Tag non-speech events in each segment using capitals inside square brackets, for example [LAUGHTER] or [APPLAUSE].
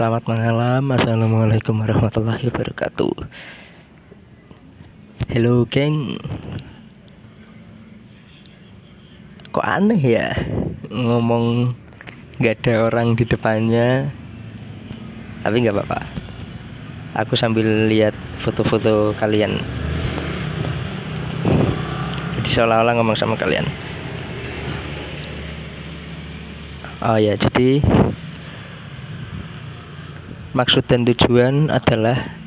selamat malam. Assalamualaikum warahmatullahi wabarakatuh. Halo, geng. Kok aneh ya ngomong nggak ada orang di depannya, tapi nggak apa-apa. Aku sambil lihat foto-foto kalian. Jadi seolah-olah ngomong sama kalian. Oh ya, jadi maksud dan tujuan adalah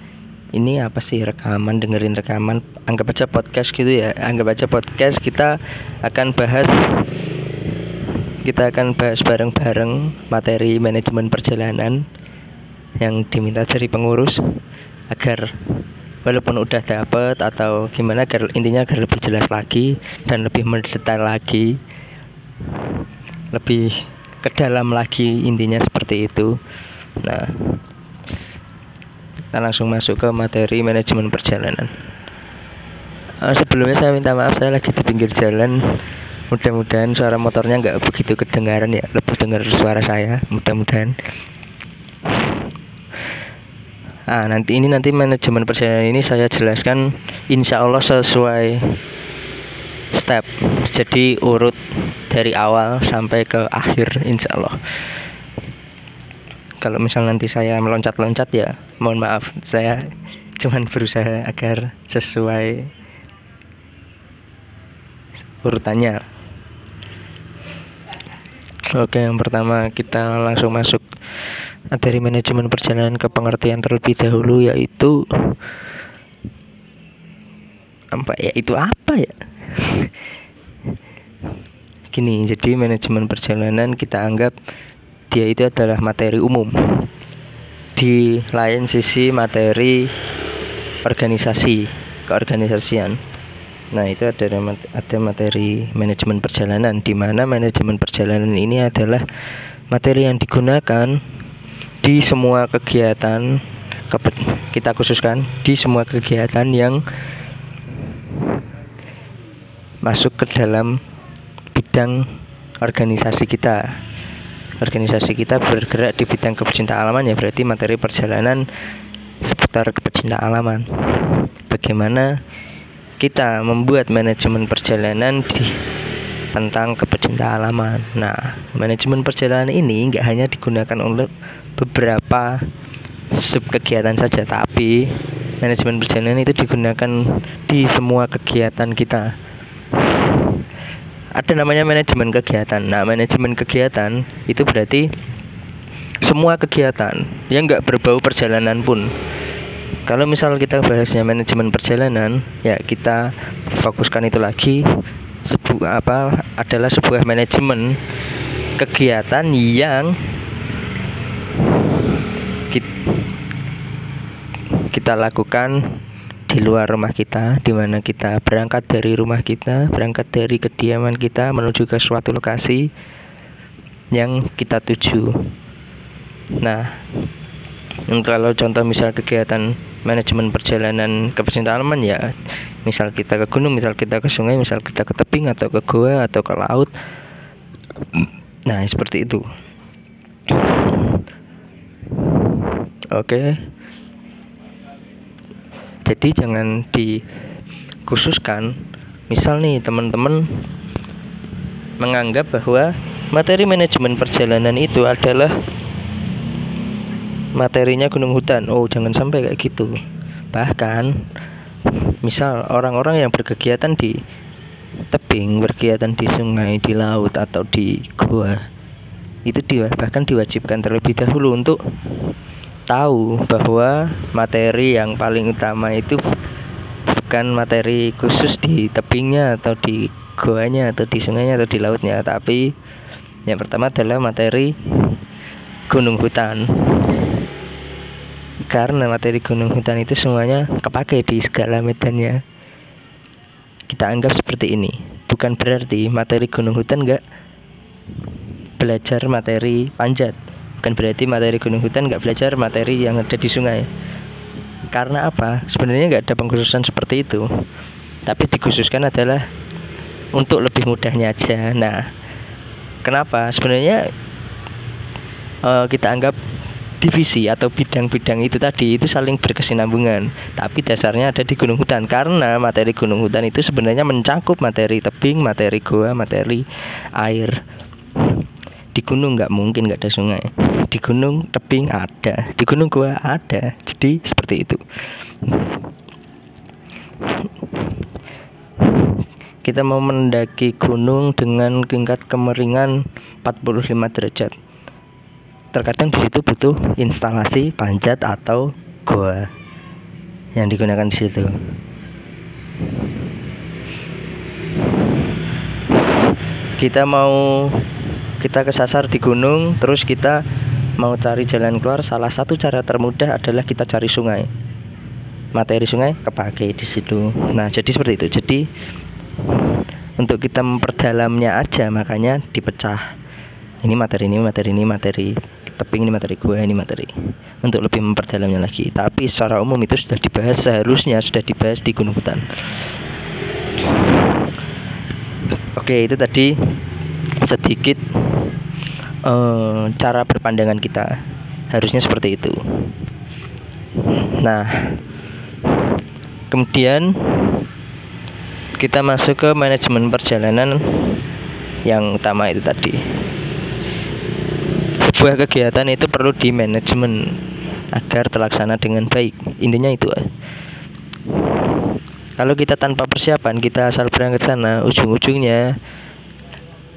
ini apa sih rekaman? Dengerin rekaman. Anggap aja podcast gitu ya. Anggap aja podcast kita akan bahas kita akan bahas bareng-bareng materi manajemen perjalanan yang diminta dari pengurus agar walaupun udah dapet atau gimana agar intinya agar lebih jelas lagi dan lebih mendetail lagi lebih ke dalam lagi intinya seperti itu. Nah kita langsung masuk ke materi manajemen perjalanan. Uh, sebelumnya saya minta maaf saya lagi di pinggir jalan. Mudah-mudahan suara motornya nggak begitu kedengaran ya lebih dengar suara saya mudah-mudahan. Ah, nanti ini nanti manajemen perjalanan ini saya jelaskan insya Allah sesuai step. Jadi urut dari awal sampai ke akhir insya Allah kalau misal nanti saya meloncat-loncat ya mohon maaf. Saya cuman berusaha agar sesuai urutannya. Oke yang pertama kita langsung masuk. Dari manajemen perjalanan ke pengertian terlebih dahulu yaitu apa ya? Itu apa ya? Gini jadi manajemen perjalanan kita anggap dia itu adalah materi umum. Di lain sisi materi organisasi keorganisasian. Nah itu ada ada materi manajemen perjalanan di mana manajemen perjalanan ini adalah materi yang digunakan di semua kegiatan kita khususkan di semua kegiatan yang masuk ke dalam bidang organisasi kita organisasi kita bergerak di bidang kepecintaan alaman ya berarti materi perjalanan seputar kepecintaan alaman. Bagaimana kita membuat manajemen perjalanan di tentang kepecintaan alaman. Nah, manajemen perjalanan ini nggak hanya digunakan oleh beberapa sub kegiatan saja, tapi manajemen perjalanan itu digunakan di semua kegiatan kita ada namanya manajemen kegiatan. Nah, manajemen kegiatan itu berarti semua kegiatan yang nggak berbau perjalanan pun. Kalau misal kita bahasnya manajemen perjalanan, ya kita fokuskan itu lagi sebuah apa adalah sebuah manajemen kegiatan yang kita lakukan di luar rumah kita di mana kita berangkat dari rumah kita berangkat dari kediaman kita menuju ke suatu lokasi yang kita tuju. Nah kalau contoh misal kegiatan manajemen perjalanan ke alaman ya misal kita ke gunung misal kita ke sungai misal kita ke tebing atau ke gua atau ke laut. Nah seperti itu. Oke. okay jadi jangan dikhususkan. Misal nih teman-teman menganggap bahwa materi manajemen perjalanan itu adalah materinya gunung hutan. Oh jangan sampai kayak gitu. Bahkan misal orang-orang yang berkegiatan di tebing berkegiatan di sungai di laut atau di gua itu bahkan diwajibkan terlebih dahulu untuk tahu bahwa materi yang paling utama itu bukan materi khusus di tebingnya atau di goanya atau di sungainya atau di lautnya tapi yang pertama adalah materi gunung hutan. Karena materi gunung hutan itu semuanya kepake di segala medannya. Kita anggap seperti ini. Bukan berarti materi gunung hutan enggak belajar materi panjat bukan berarti materi gunung hutan nggak belajar materi yang ada di sungai. Karena apa? Sebenarnya nggak ada pengkhususan seperti itu. Tapi dikhususkan adalah untuk lebih mudahnya aja. Nah kenapa? Sebenarnya uh, kita anggap divisi atau bidang-bidang itu tadi itu saling berkesinambungan. Tapi dasarnya ada di gunung hutan. Karena materi gunung hutan itu sebenarnya mencakup materi tebing materi goa materi air di gunung nggak mungkin nggak ada sungai. Di gunung tebing ada. Di gunung goa ada. Jadi seperti itu. Kita mau mendaki gunung dengan tingkat kemeringan 45 derajat. Terkadang di situ butuh instalasi panjat atau goa yang digunakan di situ. Kita mau kita kesasar di gunung, terus kita mau cari jalan keluar. Salah satu cara termudah adalah kita cari sungai. Materi sungai kepake di situ. Nah, jadi seperti itu. Jadi untuk kita memperdalamnya aja makanya dipecah. Ini materi ini, materi ini, materi tebing ini materi gue ini materi untuk lebih memperdalamnya lagi tapi secara umum itu sudah dibahas seharusnya sudah dibahas di gunung hutan oke itu tadi sedikit uh, cara berpandangan kita. Harusnya seperti itu. Nah kemudian kita masuk ke manajemen perjalanan yang utama itu tadi. Sebuah kegiatan itu perlu di manajemen agar terlaksana dengan baik. Intinya itu. Kalau kita tanpa persiapan kita asal berangkat sana ujung-ujungnya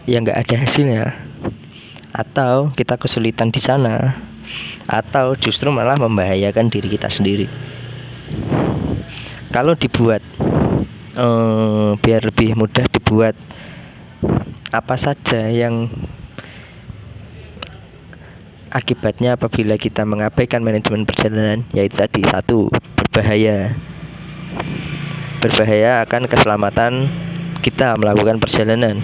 ya nggak ada hasilnya atau kita kesulitan di sana. Atau justru malah membahayakan diri kita sendiri. Kalau dibuat eh, biar lebih mudah dibuat apa saja yang Akibatnya apabila kita mengabaikan manajemen perjalanan yaitu tadi satu berbahaya. Berbahaya akan keselamatan kita melakukan perjalanan.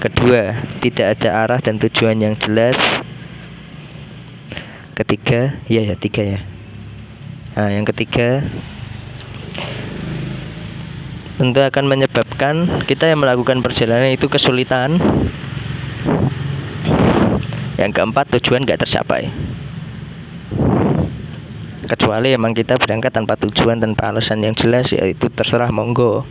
Kedua, tidak ada arah dan tujuan yang jelas. Ketiga, ya ya tiga ya. Nah, yang ketiga tentu akan menyebabkan kita yang melakukan perjalanan itu kesulitan yang keempat tujuan gak tercapai kecuali emang kita berangkat tanpa tujuan tanpa alasan yang jelas yaitu terserah monggo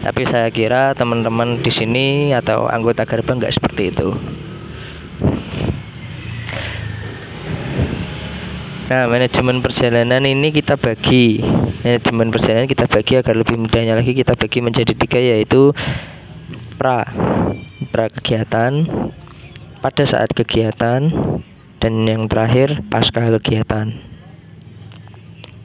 tapi saya kira teman-teman di sini atau anggota gerbang nggak seperti itu Nah, manajemen perjalanan ini kita bagi manajemen perjalanan kita bagi agar lebih mudahnya lagi kita bagi menjadi tiga yaitu pra pra kegiatan pada saat kegiatan dan yang terakhir pasca kegiatan.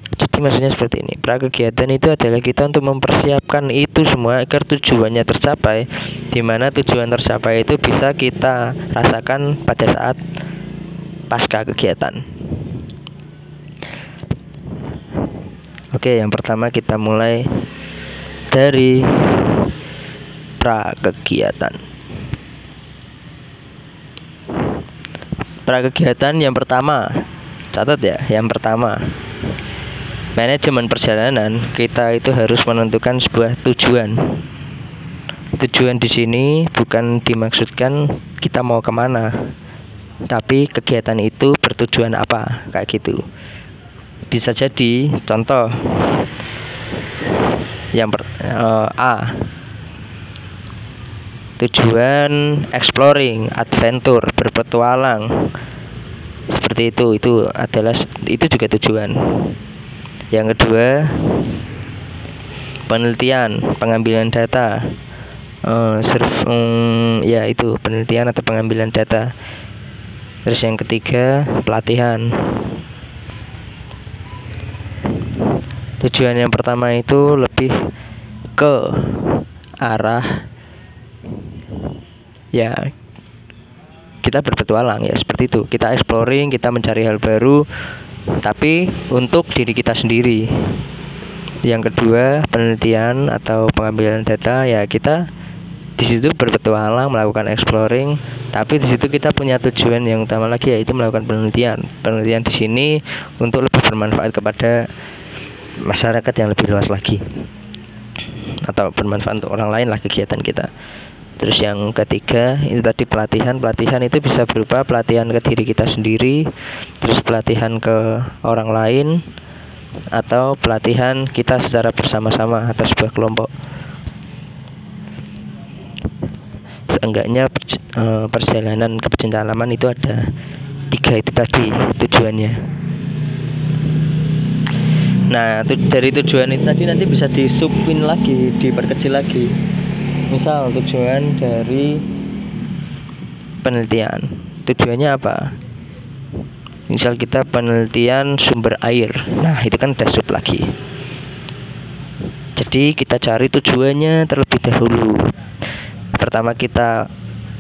Jadi maksudnya seperti ini. Pra kegiatan itu adalah kita untuk mempersiapkan itu semua agar tujuannya tercapai. Di mana tujuan tercapai itu bisa kita rasakan pada saat pasca kegiatan. Oke, yang pertama kita mulai dari pra kegiatan. pra kegiatan yang pertama catat ya yang pertama manajemen perjalanan kita itu harus menentukan sebuah tujuan tujuan di sini bukan dimaksudkan kita mau ke mana tapi kegiatan itu bertujuan apa kayak gitu bisa jadi contoh yang per, uh, A tujuan exploring, adventure, berpetualang. Seperti itu, itu adalah itu juga tujuan. Yang kedua, penelitian, pengambilan data. Uh, surf, um, ya itu penelitian atau pengambilan data. Terus yang ketiga, pelatihan. Tujuan yang pertama itu lebih ke arah ya kita berpetualang ya seperti itu kita exploring kita mencari hal baru tapi untuk diri kita sendiri. Yang kedua penelitian atau pengambilan data ya kita di situ berpetualang melakukan exploring. Tapi di situ kita punya tujuan yang utama lagi yaitu melakukan penelitian. Penelitian di sini untuk lebih bermanfaat kepada masyarakat yang lebih luas lagi. Atau bermanfaat untuk orang lain lah kegiatan kita Terus yang ketiga itu tadi pelatihan. Pelatihan itu bisa berupa pelatihan ke diri kita sendiri, terus pelatihan ke orang lain, atau pelatihan kita secara bersama-sama atau sebuah kelompok. Seenggaknya eh, perjalanan ke pecinta alaman itu ada tiga itu tadi tujuannya. Nah, dari tujuan itu tadi nanti bisa disubin lagi, diperkecil lagi misal tujuan dari penelitian. Tujuannya apa? Misal kita penelitian sumber air. Nah itu kan udah sub lagi. Jadi kita cari tujuannya terlebih dahulu. Pertama kita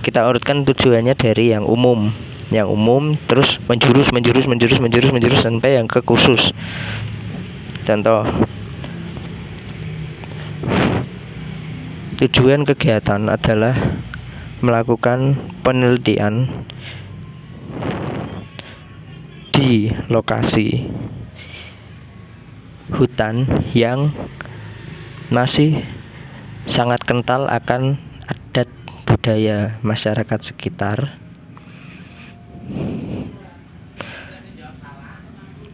kita urutkan tujuannya dari yang umum. Yang umum terus menjurus menjurus menjurus menjurus menjurus sampai yang ke khusus. Contoh Tujuan kegiatan adalah melakukan penelitian di lokasi hutan yang masih sangat kental akan adat budaya masyarakat sekitar.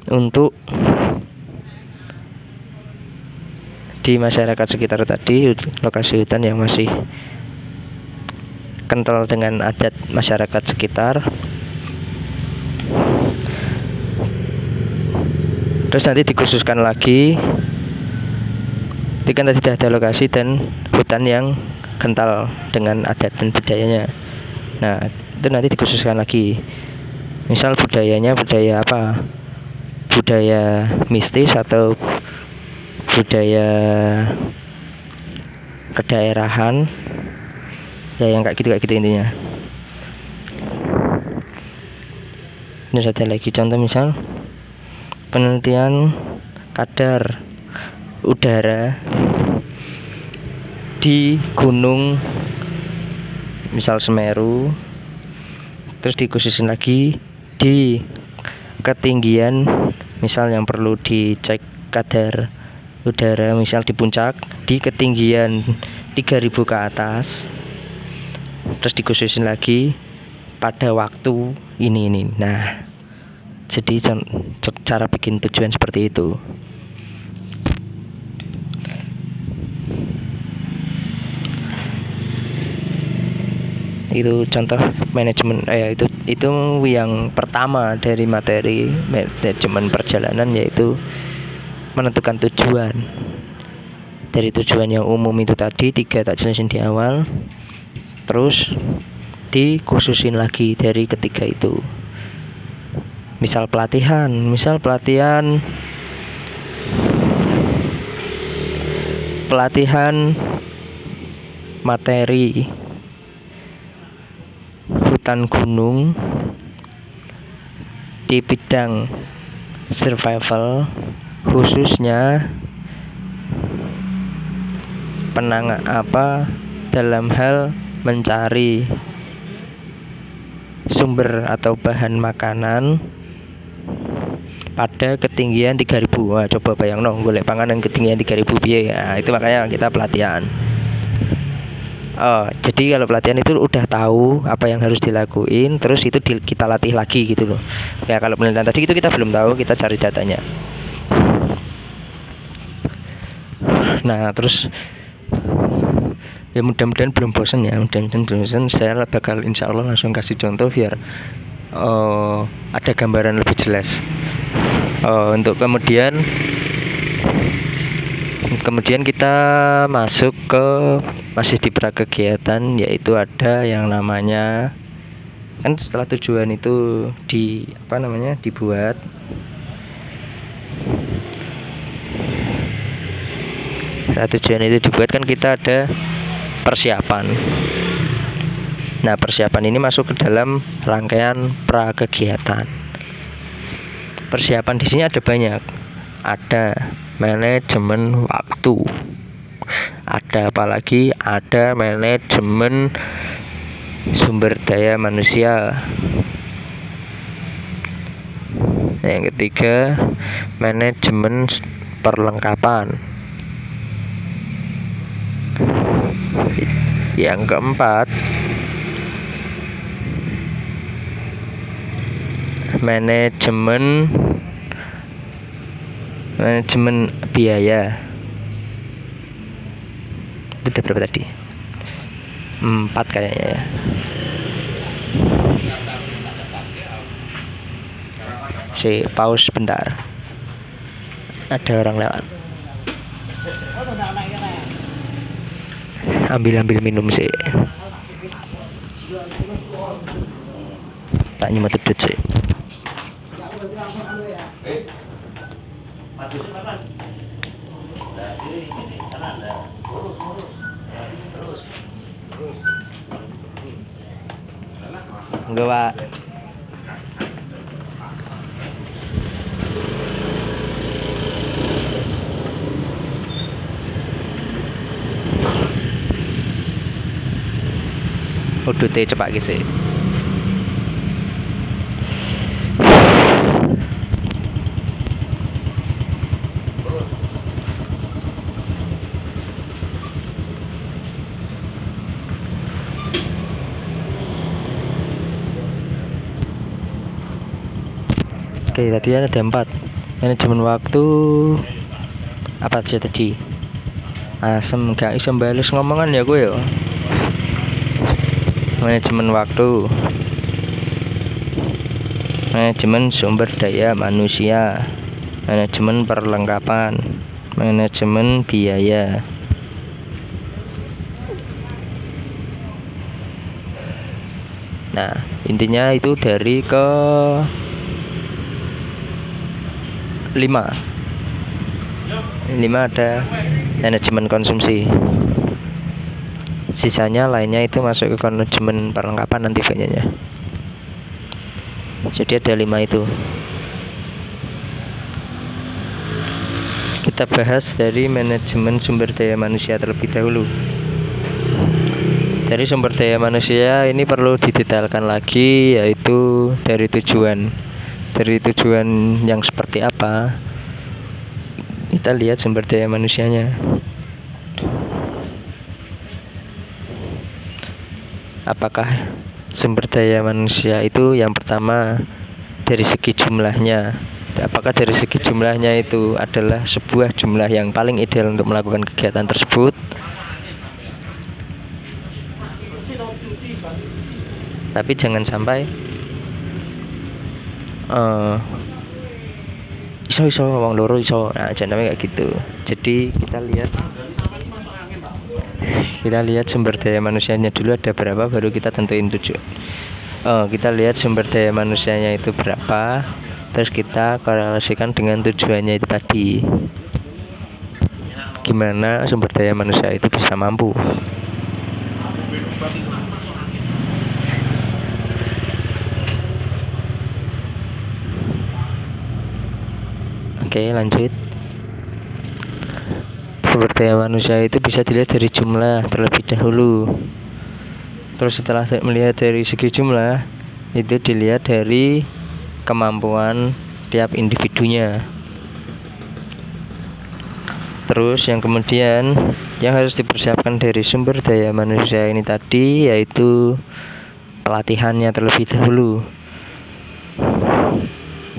Untuk di masyarakat sekitar tadi lokasi hutan yang masih kental dengan adat masyarakat sekitar. Terus nanti dikhususkan lagi kan tadi ada lokasi dan hutan yang kental dengan adat dan budayanya. Nah itu nanti dikhususkan lagi. Misal budayanya budaya apa? Budaya mistis atau budaya kedaerahan ya yang kayak gitu kayak gitu intinya. Ini ada lagi contoh misal penelitian kadar udara di gunung misal Semeru terus dikhususin lagi di ketinggian misal yang perlu dicek kadar udara misal di puncak di ketinggian 3000 ke atas terus dikhususin lagi pada waktu ini ini. Nah jadi cara bikin tujuan seperti itu. Itu contoh manajemen eh itu itu yang pertama dari materi manajemen perjalanan yaitu menentukan tujuan. Dari tujuan yang umum itu tadi tiga tak jelasin di awal terus dikhususin lagi dari ketiga itu. Misal pelatihan misal pelatihan pelatihan materi hutan gunung di bidang survival khususnya penang apa dalam hal mencari sumber atau bahan makanan pada ketinggian 3000 Wah, coba bayang no golek panganan ketinggian 3000 biaya nah, itu makanya kita pelatihan Oh, jadi kalau pelatihan itu udah tahu apa yang harus dilakuin, terus itu di, kita latih lagi gitu loh. Ya kalau penelitian tadi itu kita belum tahu, kita cari datanya. Nah terus ya mudah-mudahan belum bosan ya mudah-mudahan belum bosan saya bakal insya Allah langsung kasih contoh biar uh, ada gambaran lebih jelas. Uh, untuk kemudian kemudian kita masuk ke masih di kegiatan yaitu ada yang namanya kan setelah tujuan itu di apa namanya dibuat saat tujuan itu dibuat kan kita ada persiapan. Nah persiapan ini masuk ke dalam rangkaian pra kegiatan persiapan di sini ada banyak. Ada manajemen waktu. Ada apalagi ada manajemen sumber daya manusia. Yang ketiga manajemen perlengkapan yang keempat. Manajemen. Manajemen biaya. Itu berapa tadi? Empat kayaknya ya. Si pause bentar. Ada orang lewat ambil ambil minum sih tak nyemot duduk sih Enggak, Pak. Udute cepak gisi. Oke, tadi ada empat. Manajemen waktu apa aja tadi? Asem gak iso bales ngomongan ya gue ya. Manajemen waktu. Manajemen sumber daya manusia. Manajemen perlengkapan. Manajemen biaya. Nah, intinya itu dari ke lima lima ada manajemen konsumsi sisanya lainnya itu masuk ke manajemen perlengkapan nanti banyaknya jadi ada lima itu. Kita bahas dari manajemen sumber daya manusia terlebih dahulu. Dari sumber daya manusia ini perlu didetailkan lagi yaitu dari tujuan. Dari tujuan yang seperti apa? Kita lihat sumber daya manusianya apakah sumber daya manusia itu yang pertama dari segi jumlahnya? Apakah dari segi jumlahnya itu adalah sebuah jumlah yang paling ideal untuk melakukan kegiatan tersebut? Tapi jangan sampai uh, iso iso wong loro iso nah jangan kayak gitu. Jadi kita lihat kita lihat sumber daya manusianya dulu ada berapa baru kita tentuin tujuh. Uh, kita lihat sumber daya manusianya itu berapa. Terus kita korelasikan dengan tujuannya itu tadi. Gimana sumber daya manusia itu bisa mampu? Oke lanjut Sumber daya manusia itu bisa dilihat dari jumlah terlebih dahulu Terus setelah melihat dari segi jumlah Itu dilihat dari kemampuan tiap individunya Terus yang kemudian yang harus dipersiapkan dari sumber daya manusia ini tadi yaitu pelatihannya terlebih dahulu.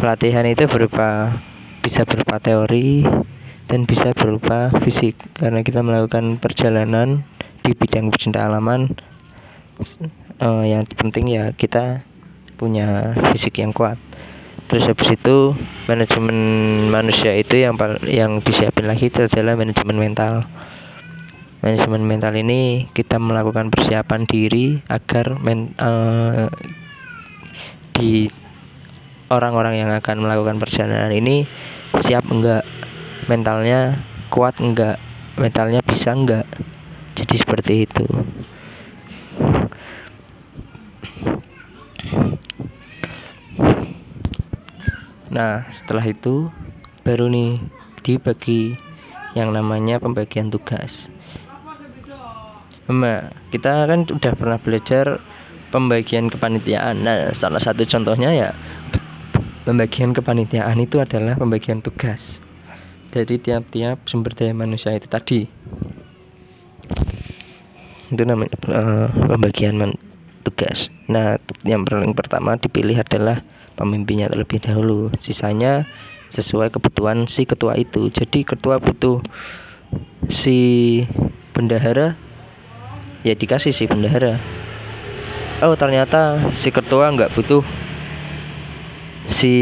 Pelatihan itu berupa bisa berupa teori dan bisa berupa fisik karena kita melakukan perjalanan di bidang pecinta alaman. Uh, yang penting ya kita punya fisik yang kuat. Terus habis itu manajemen manusia itu yang yang disiapin lagi itu adalah manajemen mental. Manajemen mental ini kita melakukan persiapan diri agar men, uh, di orang-orang yang akan melakukan perjalanan ini siap enggak mentalnya kuat enggak? Mentalnya bisa enggak? Jadi seperti itu. Nah setelah itu baru nih dibagi yang namanya pembagian tugas. Mbak, kita kan udah pernah belajar pembagian kepanitiaan. Nah, salah satu contohnya ya Pembagian kepanitiaan itu adalah pembagian tugas dari tiap-tiap sumber daya manusia itu tadi. itu namanya uh, pembagian tugas. Nah yang paling pertama dipilih adalah pemimpinnya terlebih dahulu. Sisanya sesuai kebutuhan si ketua itu. Jadi ketua butuh si bendahara ya dikasih si bendahara. Oh ternyata si ketua nggak butuh si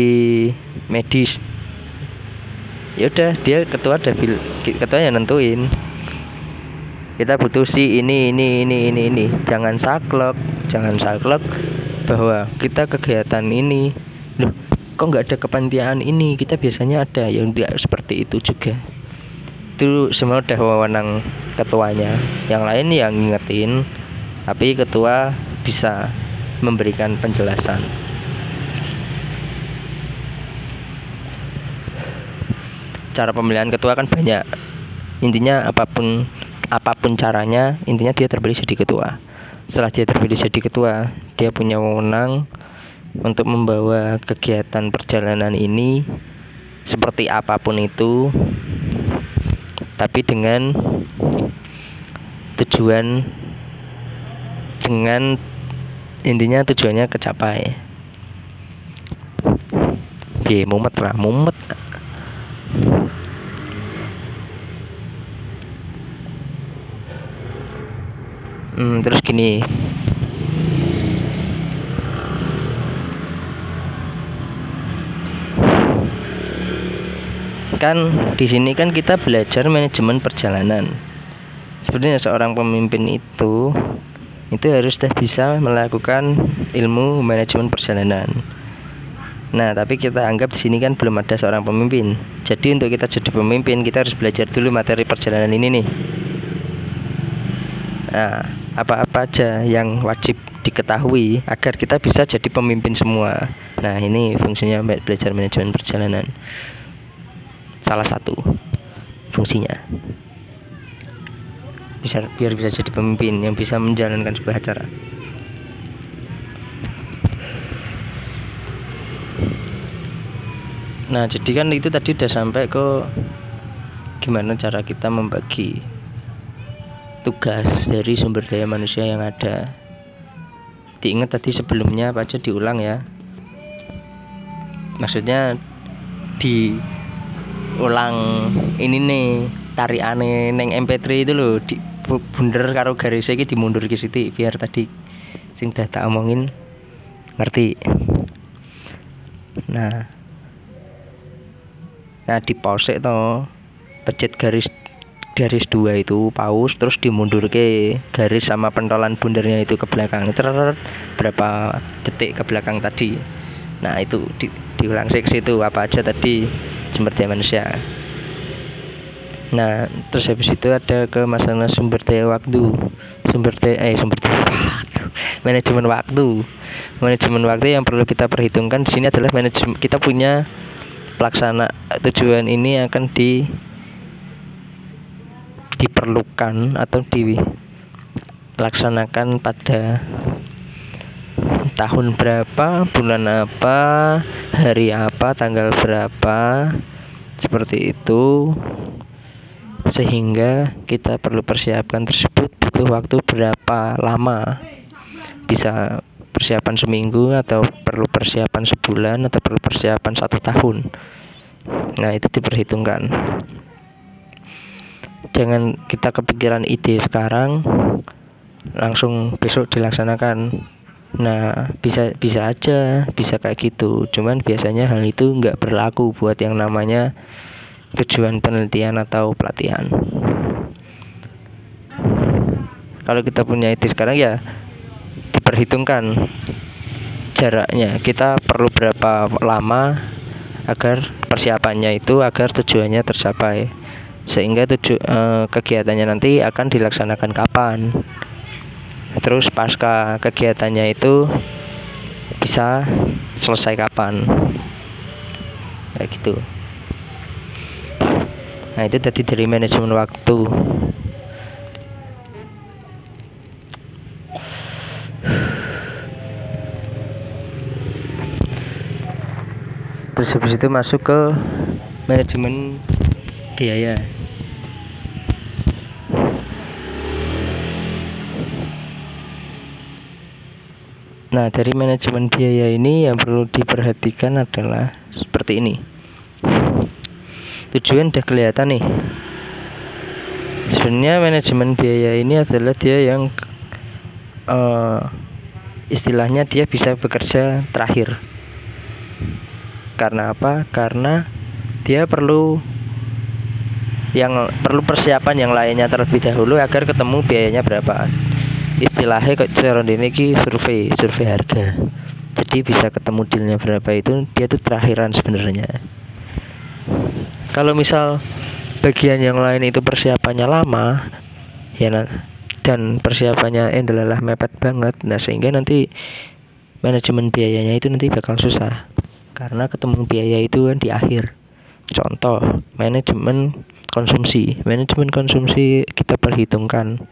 medis ya udah dia ketua bil ketua yang nentuin. Kita butuh si ini ini ini ini ini. Jangan saklek jangan saklek bahwa kita kegiatan ini loh kok nggak ada kepanitiaan ini? Kita biasanya ada yang tidak seperti itu juga. Itu semua udah wewenang ketuanya. Yang lain yang ngingetin tapi ketua bisa memberikan penjelasan cara pemilihan ketua kan banyak. Intinya apa pun apa pun caranya intinya dia terpilih jadi ketua. Setelah dia terpilih jadi ketua dia punya wewenang untuk membawa kegiatan perjalanan ini seperti apa pun itu tapi dengan tujuan dengan intinya tujuannya kecapai. Oke, mumet lah mumet hmm, terus gini kan di sini kan kita belajar manajemen perjalanan sebenarnya seorang pemimpin itu itu harus sudah bisa melakukan ilmu manajemen perjalanan Nah, tapi kita anggap di sini kan belum ada seorang pemimpin. Jadi untuk kita jadi pemimpin, kita harus belajar dulu materi perjalanan ini nih. Nah, apa-apa aja yang wajib diketahui agar kita bisa jadi pemimpin semua. Nah, ini fungsinya belajar manajemen perjalanan. Salah satu fungsinya. Bisa biar bisa jadi pemimpin yang bisa menjalankan sebuah acara. Nah, jadi kan itu tadi udah sampai ke gimana cara kita membagi tugas dari sumber daya manusia yang ada. Diingat tadi sebelumnya apa aja diulang ya. Maksudnya diulang ini nih aneh neng MP3 itu loh di bunder karo garis iki dimundur ke situ biar tadi sing dah tak omongin ngerti. Nah, nah di pause to pecet garis garis dua itu paus terus dimundur ke garis sama pentolan bundernya itu ke belakang. Ter berapa detik ke belakang tadi. Nah itu di, diulang seksi itu apa aja tadi sumber daya manusia. Nah terus habis itu ada ke masalah sumber daya waktu. Sumber daya eh sumber daya [LAUGHS] waktu. Manajemen waktu. Manajemen waktu yang perlu kita perhitungkan di sini adalah manajemen kita punya pelaksana tujuan ini akan di diperlukan atau dilaksanakan pada tahun berapa, bulan apa, hari apa, tanggal berapa, seperti itu, sehingga kita perlu persiapkan tersebut butuh waktu berapa lama, bisa persiapan seminggu atau perlu persiapan sebulan atau perlu persiapan satu tahun. Nah itu diperhitungkan jangan kita kepikiran ide sekarang langsung besok dilaksanakan. Nah bisa bisa aja bisa kayak gitu. Cuman biasanya hal itu nggak berlaku buat yang namanya tujuan penelitian atau pelatihan. Kalau kita punya ide sekarang ya diperhitungkan jaraknya. Kita perlu berapa lama agar persiapannya itu agar tujuannya tercapai sehingga tuju, eh, kegiatannya nanti akan dilaksanakan kapan. Terus pasca kegiatannya itu bisa selesai kapan. Kayak gitu. Nah itu tadi dari manajemen waktu. Terus habis itu masuk ke manajemen biaya Nah, dari manajemen biaya ini yang perlu diperhatikan adalah seperti ini. Tujuan udah kelihatan nih. Sebenarnya manajemen biaya ini adalah dia yang uh, istilahnya dia bisa bekerja terakhir. Karena apa? Karena dia perlu yang perlu persiapan yang lainnya terlebih dahulu agar ketemu biayanya berapa istilahnya kok cara ini ki survei survei harga. Jadi bisa ketemu dealnya berapa itu dia tuh terakhiran sebenarnya. Kalau misal bagian yang lain itu persiapannya lama ya dan persiapannya adalah mepet banget nah sehingga nanti manajemen biayanya itu nanti bakal susah. Karena ketemu biaya itu kan di akhir. Contoh manajemen konsumsi. Manajemen konsumsi kita perhitungkan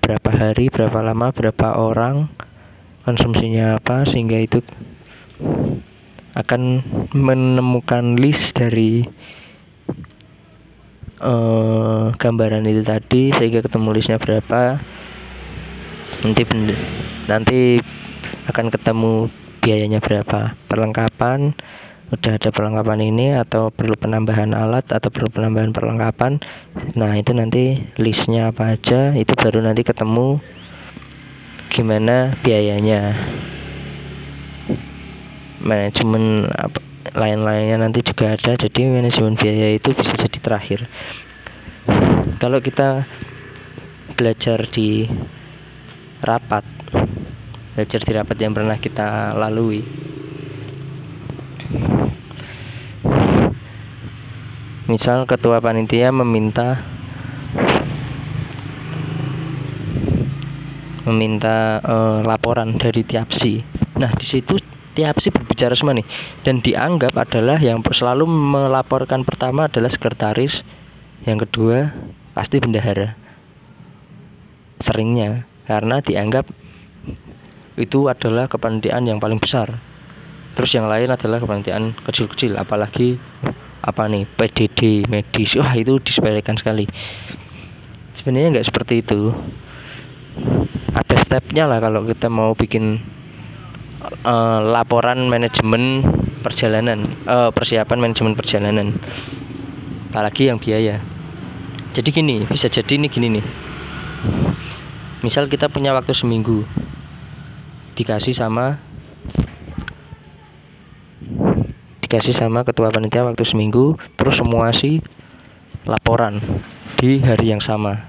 berapa hari, berapa lama, berapa orang konsumsinya apa sehingga itu akan menemukan list dari uh, gambaran itu tadi sehingga ketemu listnya berapa. Nanti nanti akan ketemu biayanya berapa perlengkapan udah ada perlengkapan ini atau perlu penambahan alat atau perlu penambahan perlengkapan? Nah itu nanti listnya apa aja itu baru nanti ketemu gimana biayanya. Manajemen lain-lainnya nanti juga ada jadi manajemen biaya itu bisa jadi terakhir. Kalau kita belajar di rapat belajar di rapat yang pernah kita lalui misal ketua panitia meminta meminta uh, laporan dari tiapsi nah di situ tiapsi berbicara semua nih dan dianggap adalah yang selalu melaporkan pertama adalah sekretaris yang kedua pasti bendahara. Seringnya karena dianggap itu adalah kepanitiaan yang paling besar terus yang lain adalah kepanitiaan kecil-kecil apalagi apa nih PDD medis. Wah itu disepelekan sekali. Sebenarnya nggak seperti itu. Ada stepnya lah kalau kita mau bikin uh, laporan manajemen perjalanan uh, persiapan manajemen perjalanan. Apalagi yang biaya. Jadi gini bisa jadi ini gini nih. Misal kita punya waktu seminggu dikasih sama dikasih sama ketua panitia waktu seminggu terus semua sih laporan di hari yang sama.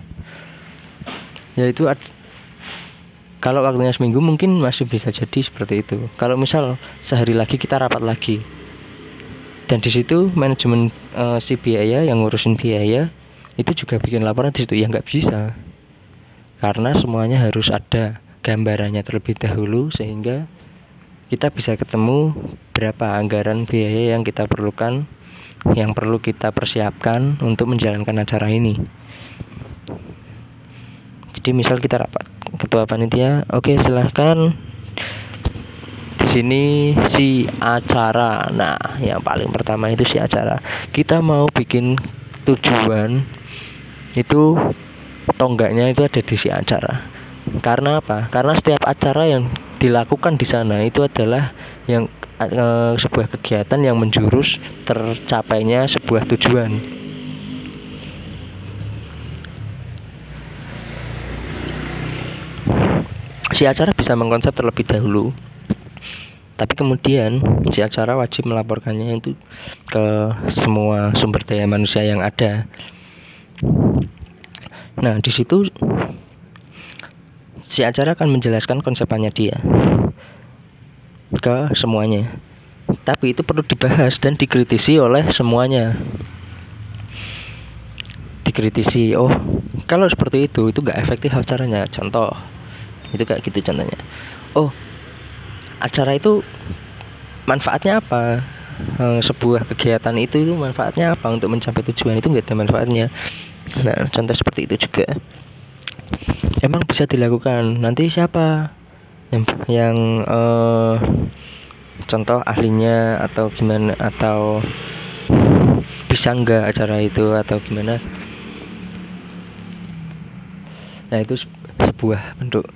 Yaitu kalau waktunya seminggu mungkin masih bisa jadi seperti itu. Kalau misal sehari lagi kita rapat lagi. Dan di situ manajemen e, si biaya yang ngurusin biaya itu juga bikin laporan di situ. Ya nggak bisa. Karena semuanya harus ada gambarannya terlebih dahulu sehingga kita bisa ketemu berapa anggaran biaya yang kita perlukan yang perlu kita persiapkan untuk menjalankan acara ini. Jadi misal kita rapat ketua panitia, oke silahkan di sini si acara. Nah, yang paling pertama itu si acara. Kita mau bikin tujuan itu tonggaknya itu ada di si acara. Karena apa? Karena setiap acara yang dilakukan di sana itu adalah yang e, sebuah kegiatan yang menjurus tercapainya sebuah tujuan. Si acara bisa mengkonsep terlebih dahulu, tapi kemudian si acara wajib melaporkannya itu ke semua sumber daya manusia yang ada. Nah, di situ si acara akan menjelaskan konsepannya dia ke semuanya. Tapi itu perlu dibahas dan dikritisi oleh semuanya. Dikritisi, oh kalau seperti itu itu gak efektif acaranya. Contoh, itu kayak gitu contohnya. Oh, acara itu manfaatnya apa? Eh, sebuah kegiatan itu itu manfaatnya apa untuk mencapai tujuan itu nggak ada manfaatnya. Nah, contoh seperti itu juga emang bisa dilakukan? Nanti siapa? Yang yang uh, contoh ahlinya atau gimana? Atau bisa enggak acara itu atau gimana? Nah itu sebuah bentuk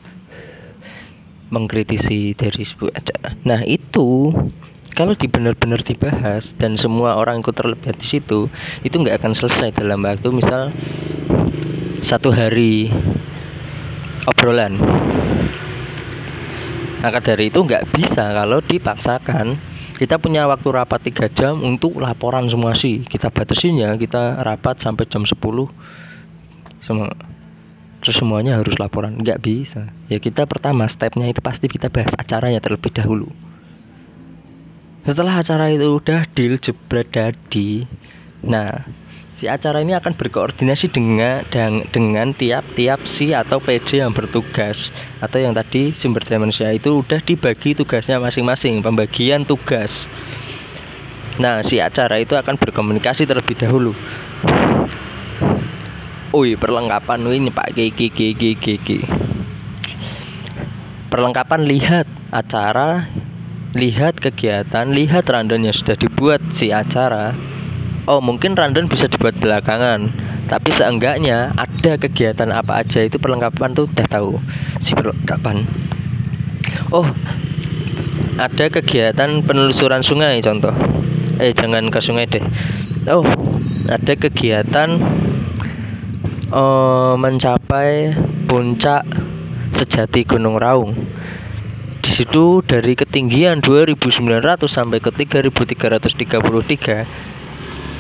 mengkritisi dari sebuah acara. Nah itu kalau di benar-benar dibahas dan semua orang ikut terlibat di situ, itu nggak akan selesai dalam waktu misal satu hari obrolan. Maka dari itu nggak bisa kalau dipaksakan. Kita punya waktu rapat tiga jam untuk laporan semua sih. Kita batasin ya, kita rapat sampai jam 10 semua terus semuanya harus laporan nggak bisa ya kita pertama stepnya itu pasti kita bahas acaranya terlebih dahulu setelah acara itu udah deal jebret dadi nah si acara ini akan berkoordinasi dengan dengan tiap-tiap si atau PJ yang bertugas. Atau yang tadi sumber daya manusia itu udah dibagi tugasnya masing-masing pembagian tugas. Nah si acara itu akan berkomunikasi terlebih dahulu. Ui perlengkapan ini Pak Gigi Gigi Gigi Perlengkapan lihat acara Lihat kegiatan Lihat random yang sudah dibuat si acara Oh mungkin random bisa dibuat belakangan. Tapi seenggaknya ada kegiatan apa aja itu perlengkapan tuh udah tahu. Si perlengkapan. Oh ada kegiatan penelusuran sungai contoh. Eh jangan ke sungai deh. Oh ada kegiatan uh, mencapai puncak sejati Gunung Raung. Di situ dari ketinggian 2900 sampai ke 3333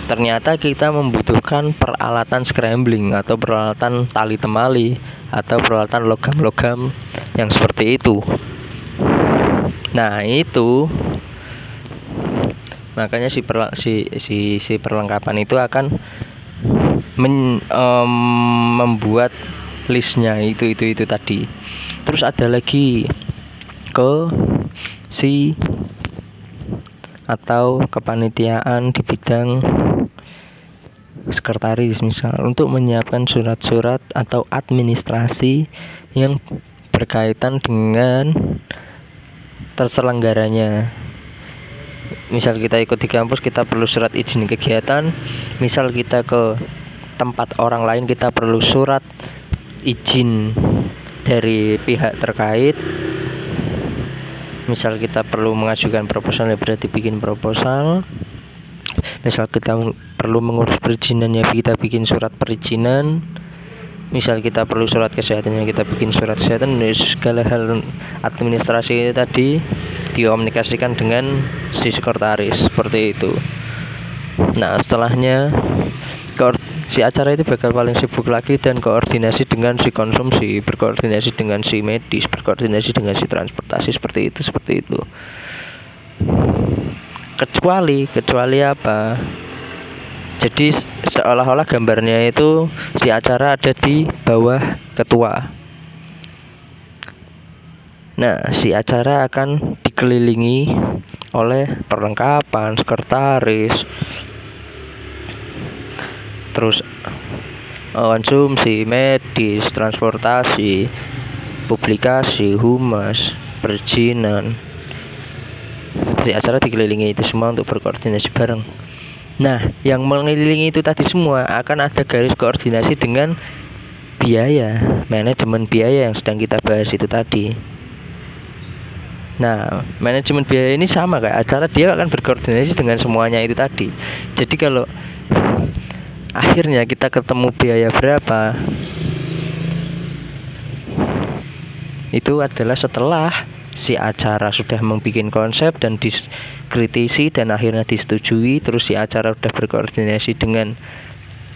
ternyata kita membutuhkan peralatan scrambling atau peralatan tali temali atau peralatan logam-logam yang seperti itu. Nah, itu makanya si, perla, si si si perlengkapan itu akan men, um, membuat listnya itu itu itu tadi terus ada lagi ke si atau kepanitiaan di bidang sekretaris misal untuk menyiapkan surat-surat atau administrasi yang berkaitan dengan terselenggaranya. Misal kita ikut di kampus kita perlu surat izin kegiatan. Misal kita ke tempat orang lain kita perlu surat izin dari pihak terkait misal kita perlu mengajukan proposal ya berarti bikin proposal. Misal kita perlu mengurus perizinan ya kita bikin surat perizinan. Misal kita perlu surat kesehatan ya kita bikin surat kesehatan. Ya segala hal administrasi tadi dikomunikasikan dengan si sekretaris seperti itu. Nah setelahnya si acara itu bakal paling sibuk lagi dan koordinasi dengan si konsumsi berkoordinasi dengan si medis berkoordinasi dengan si transportasi seperti itu seperti itu. Kecuali kecuali apa? Jadi seolah-olah gambarnya itu si acara ada di bawah ketua. Nah si acara akan dikelilingi oleh perlengkapan sekretaris terus konsumsi medis transportasi publikasi humas perizinan. Di acara dikelilingi itu semua untuk berkoordinasi bareng. Nah yang mengelilingi itu tadi semua akan ada garis koordinasi dengan biaya manajemen biaya yang sedang kita bahas itu tadi. Nah, manajemen biaya ini sama kayak acara dia akan berkoordinasi dengan semuanya itu tadi. Jadi kalau akhirnya kita ketemu biaya berapa? Itu adalah setelah si acara sudah membuat konsep dan dikritisi dan akhirnya disetujui terus si acara sudah berkoordinasi dengan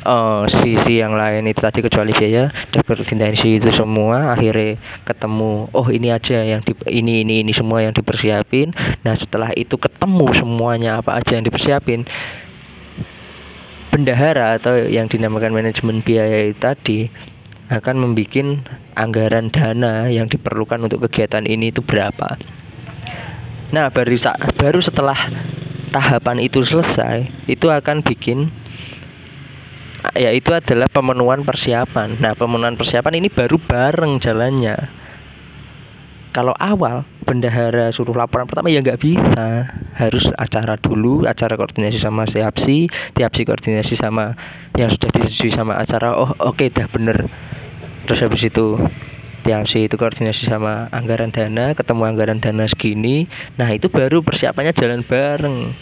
uh, sisi yang lain. Itu tadi kecuali biaya sudah berkoordinasi itu semua. Akhirnya ketemu oh ini aja yang di, ini ini ini semua yang dipersiapin. Nah setelah itu ketemu semuanya apa aja yang dipersiapin bendahara atau yang dinamakan manajemen biaya tadi akan membuat anggaran dana yang diperlukan untuk kegiatan ini itu berapa. Nah, baru baru setelah tahapan itu selesai, itu akan bikin ya itu adalah pemenuhan persiapan. Nah, pemenuhan persiapan ini baru bareng jalannya kalau awal bendahara suruh laporan pertama ya nggak bisa. Harus acara dulu acara koordinasi sama siapsi tiapsi koordinasi sama yang sudah disetujui sama acara oh oke okay, dah bener. Terus habis itu TLC itu koordinasi sama anggaran dana ketemu anggaran dana segini nah itu baru persiapannya jalan bareng.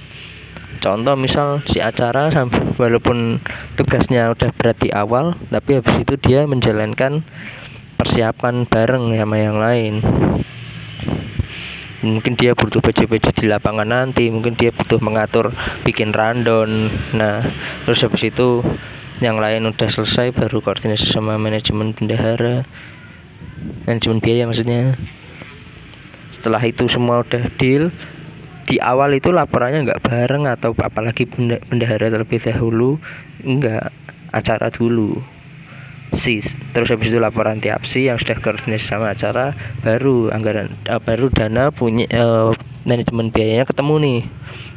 Contoh misal si acara walaupun tugasnya udah berat di awal tapi habis itu dia menjalankan persiapan bareng sama yang lain. Mungkin dia butuh baju-baju di lapangan nanti mungkin dia butuh mengatur bikin random nah terus habis itu yang lain udah selesai baru koordinasi sama manajemen bendahara. Manajemen biaya maksudnya. Setelah itu semua udah deal di awal itu laporannya nggak bareng atau apalagi bendahara terlebih dahulu enggak acara dulu sis terus habis itu laporan tiap si yang sudah koordinasi sama acara baru anggaran uh, baru dana punya uh, manajemen biayanya ketemu nih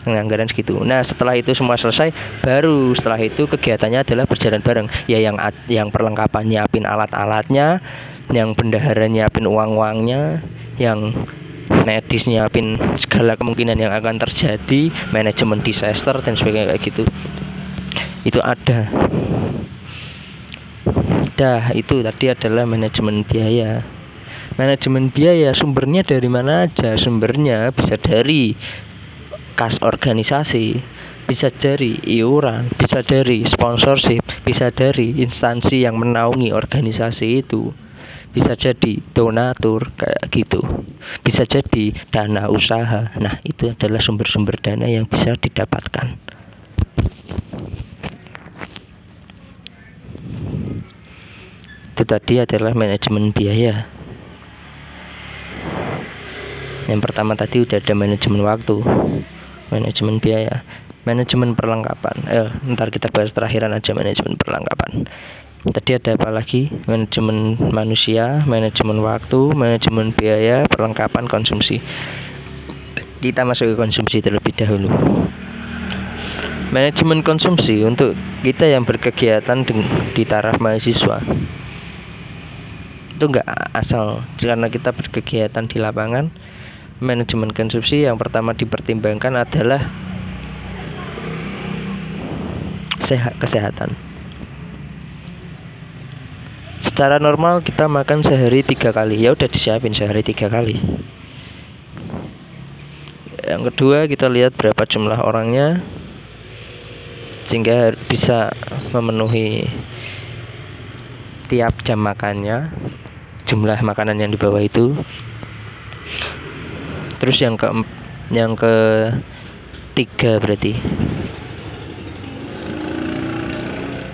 dengan anggaran segitu. Nah setelah itu semua selesai, baru setelah itu kegiatannya adalah berjalan bareng. Ya yang yang perlengkapan nyiapin alat-alatnya, yang bendahara nyiapin uang-uangnya, yang medis nyiapin segala kemungkinan yang akan terjadi manajemen disaster dan sebagainya kayak gitu itu ada dah itu tadi adalah manajemen biaya. Manajemen biaya sumbernya dari mana aja? Sumbernya bisa dari kas organisasi bisa dari iuran bisa dari sponsorship bisa dari instansi yang menaungi organisasi itu bisa jadi donatur kayak gitu. Bisa jadi dana usaha. Nah itu adalah sumber-sumber dana yang bisa didapatkan itu tadi adalah manajemen biaya. Yang pertama tadi udah ada manajemen waktu manajemen biaya manajemen perlengkapan. Eh ntar kita bahas terakhiran aja manajemen perlengkapan. Tadi ada apa lagi? Manajemen manusia manajemen waktu manajemen biaya perlengkapan konsumsi. Kita masuk ke konsumsi terlebih dahulu. Manajemen konsumsi untuk kita yang berkegiatan di taraf mahasiswa itu enggak asal. Karena kita berkegiatan di lapangan manajemen konsumsi yang pertama dipertimbangkan adalah sehat kesehatan. Secara normal kita makan sehari tiga kali. Ya udah disiapin sehari tiga kali. Yang kedua kita lihat berapa jumlah orangnya sehingga bisa memenuhi tiap jam makannya jumlah makanan yang dibawa itu. Terus yang ke yang ke tiga berarti.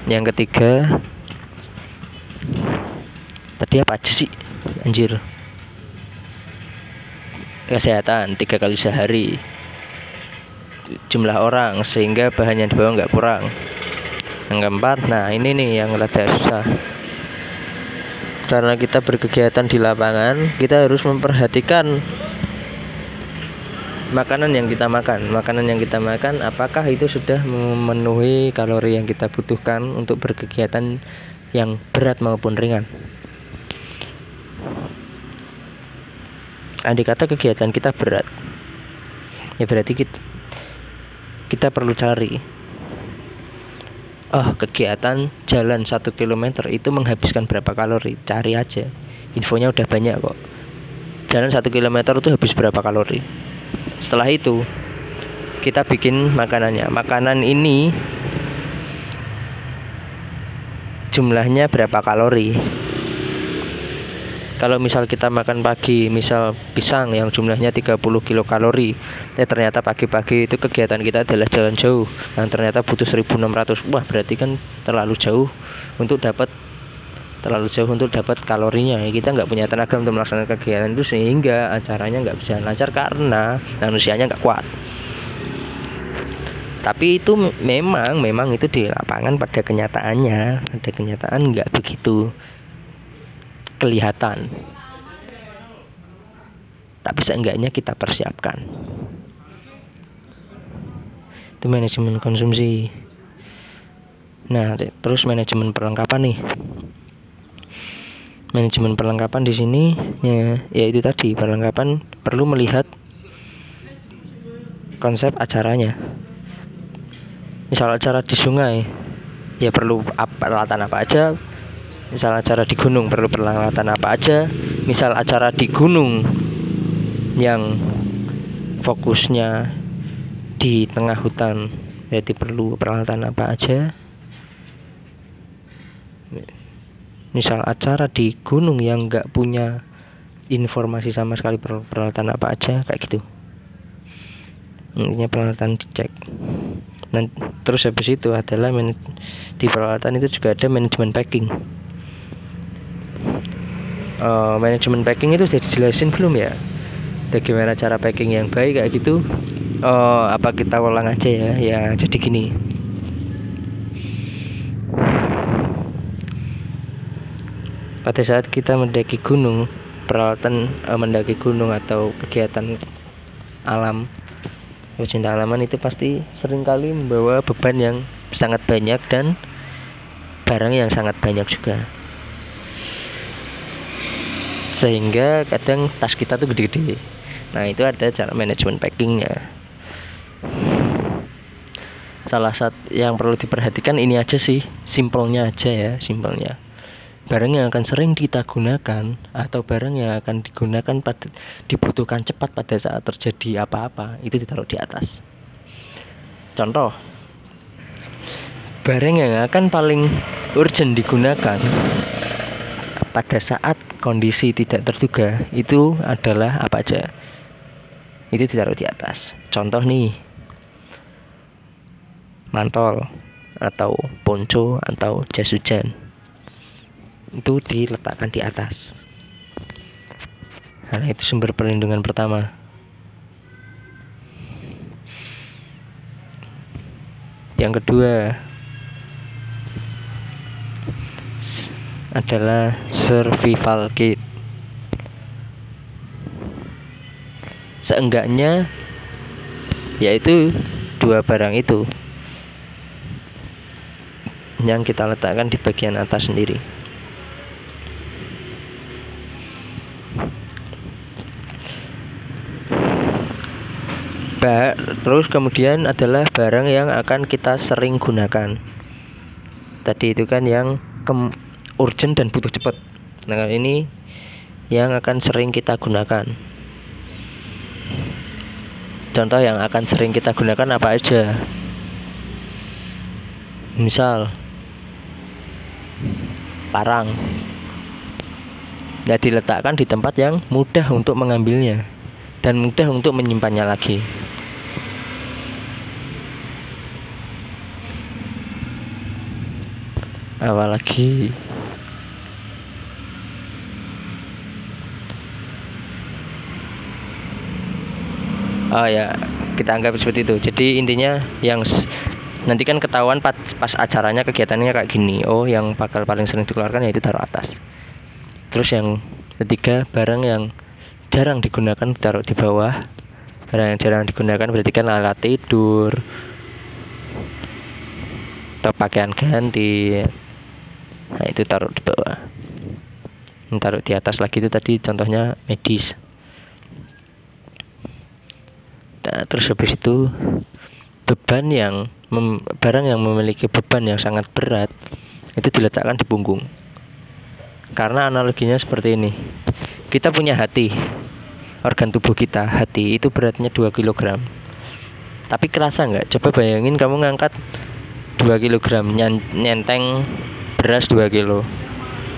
Yang ketiga tadi apa aja sih anjir? Kesehatan tiga kali sehari. Jumlah orang sehingga bahan yang dibawa nggak kurang. Yang keempat nah ini nih yang rada susah karena kita berkegiatan di lapangan kita harus memperhatikan makanan yang kita makan. Makanan yang kita makan apakah itu sudah memenuhi kalori yang kita butuhkan untuk berkegiatan yang berat maupun ringan? Andai kata kegiatan kita berat ya berarti kita kita perlu cari oh kegiatan jalan satu kilometer itu menghabiskan berapa kalori? Cari aja. Infonya udah banyak kok. Jalan satu kilometer itu habis berapa kalori? Setelah itu kita bikin makanannya. Makanan ini jumlahnya berapa kalori kalau misal kita makan pagi misal pisang yang jumlahnya 30 kilokalori eh ternyata pagi-pagi itu kegiatan kita adalah jalan jauh. Yang ternyata butuh 1600 wah berarti kan terlalu jauh untuk dapat terlalu jauh untuk dapat kalorinya. Kita nggak punya tenaga untuk melaksanakan kegiatan itu sehingga acaranya nggak bisa lancar karena manusianya nggak kuat. Tapi itu memang memang itu di lapangan pada kenyataannya pada kenyataan nggak begitu kelihatan. Tapi seenggaknya kita persiapkan. Itu manajemen konsumsi. Nah terus manajemen perlengkapan nih. Manajemen perlengkapan di sini ya, ya itu tadi perlengkapan perlu melihat konsep acaranya. Misal acara di sungai ya perlu peralatan apa aja misal acara di gunung perlu peralatan apa aja misal acara di gunung yang fokusnya di tengah hutan jadi perlu peralatan apa aja. Misal acara di gunung yang nggak punya informasi sama sekali peralatan apa aja kayak gitu. Intinya peralatan dicek. Dan terus habis itu adalah di peralatan itu juga ada manajemen packing uh, manajemen packing itu sudah dijelasin belum ya? Bagaimana cara packing yang baik kayak gitu? Uh, apa kita ulang aja ya ya jadi gini. Pada saat kita mendaki gunung peralatan uh, mendaki gunung atau kegiatan alam pecinta alaman itu pasti sering kali membawa beban yang sangat banyak dan barang yang sangat banyak juga sehingga kadang tas kita tuh gede-gede. Nah itu ada cara manajemen packingnya. Salah satu yang perlu diperhatikan ini aja sih simpelnya aja ya simpelnya. Barang yang akan sering kita gunakan atau barang yang akan digunakan pada dibutuhkan cepat pada saat terjadi apa-apa itu ditaruh di atas. Contoh barang yang akan paling urgent digunakan pada saat kondisi tidak terduga itu adalah apa aja? Itu ditaruh di atas. Contoh nih mantol atau ponco atau jas hujan itu diletakkan di atas. Nah itu sumber perlindungan pertama. Yang kedua adalah survival kit seenggaknya yaitu dua barang itu yang kita letakkan di bagian atas sendiri. Ba terus kemudian adalah barang yang akan kita sering gunakan. Tadi itu kan yang urgent dan butuh cepat. Nah ini yang akan sering kita gunakan. Contoh yang akan sering kita gunakan apa aja? Misal parang. Ya diletakkan di tempat yang mudah untuk mengambilnya dan mudah untuk menyimpannya lagi. Apalagi oh ya kita anggap seperti itu. Jadi intinya yang nanti kan ketahuan pas, pas acaranya kegiatannya kayak gini. Oh yang bakal paling sering dikeluarkan yaitu taruh atas. Terus yang ketiga barang yang jarang digunakan taruh di bawah. Barang yang jarang digunakan berarti kan alat tidur atau pakaian ganti. Nah itu taruh di bawah. Taruh di atas lagi itu tadi contohnya medis Nah, terus habis itu beban yang mem, barang yang memiliki beban yang sangat berat itu diletakkan di punggung. Karena analoginya seperti ini. Kita punya hati. Organ tubuh kita, hati itu beratnya 2 kg. Tapi kerasa nggak? Coba bayangin kamu ngangkat 2 kg nyenteng beras 2 kg.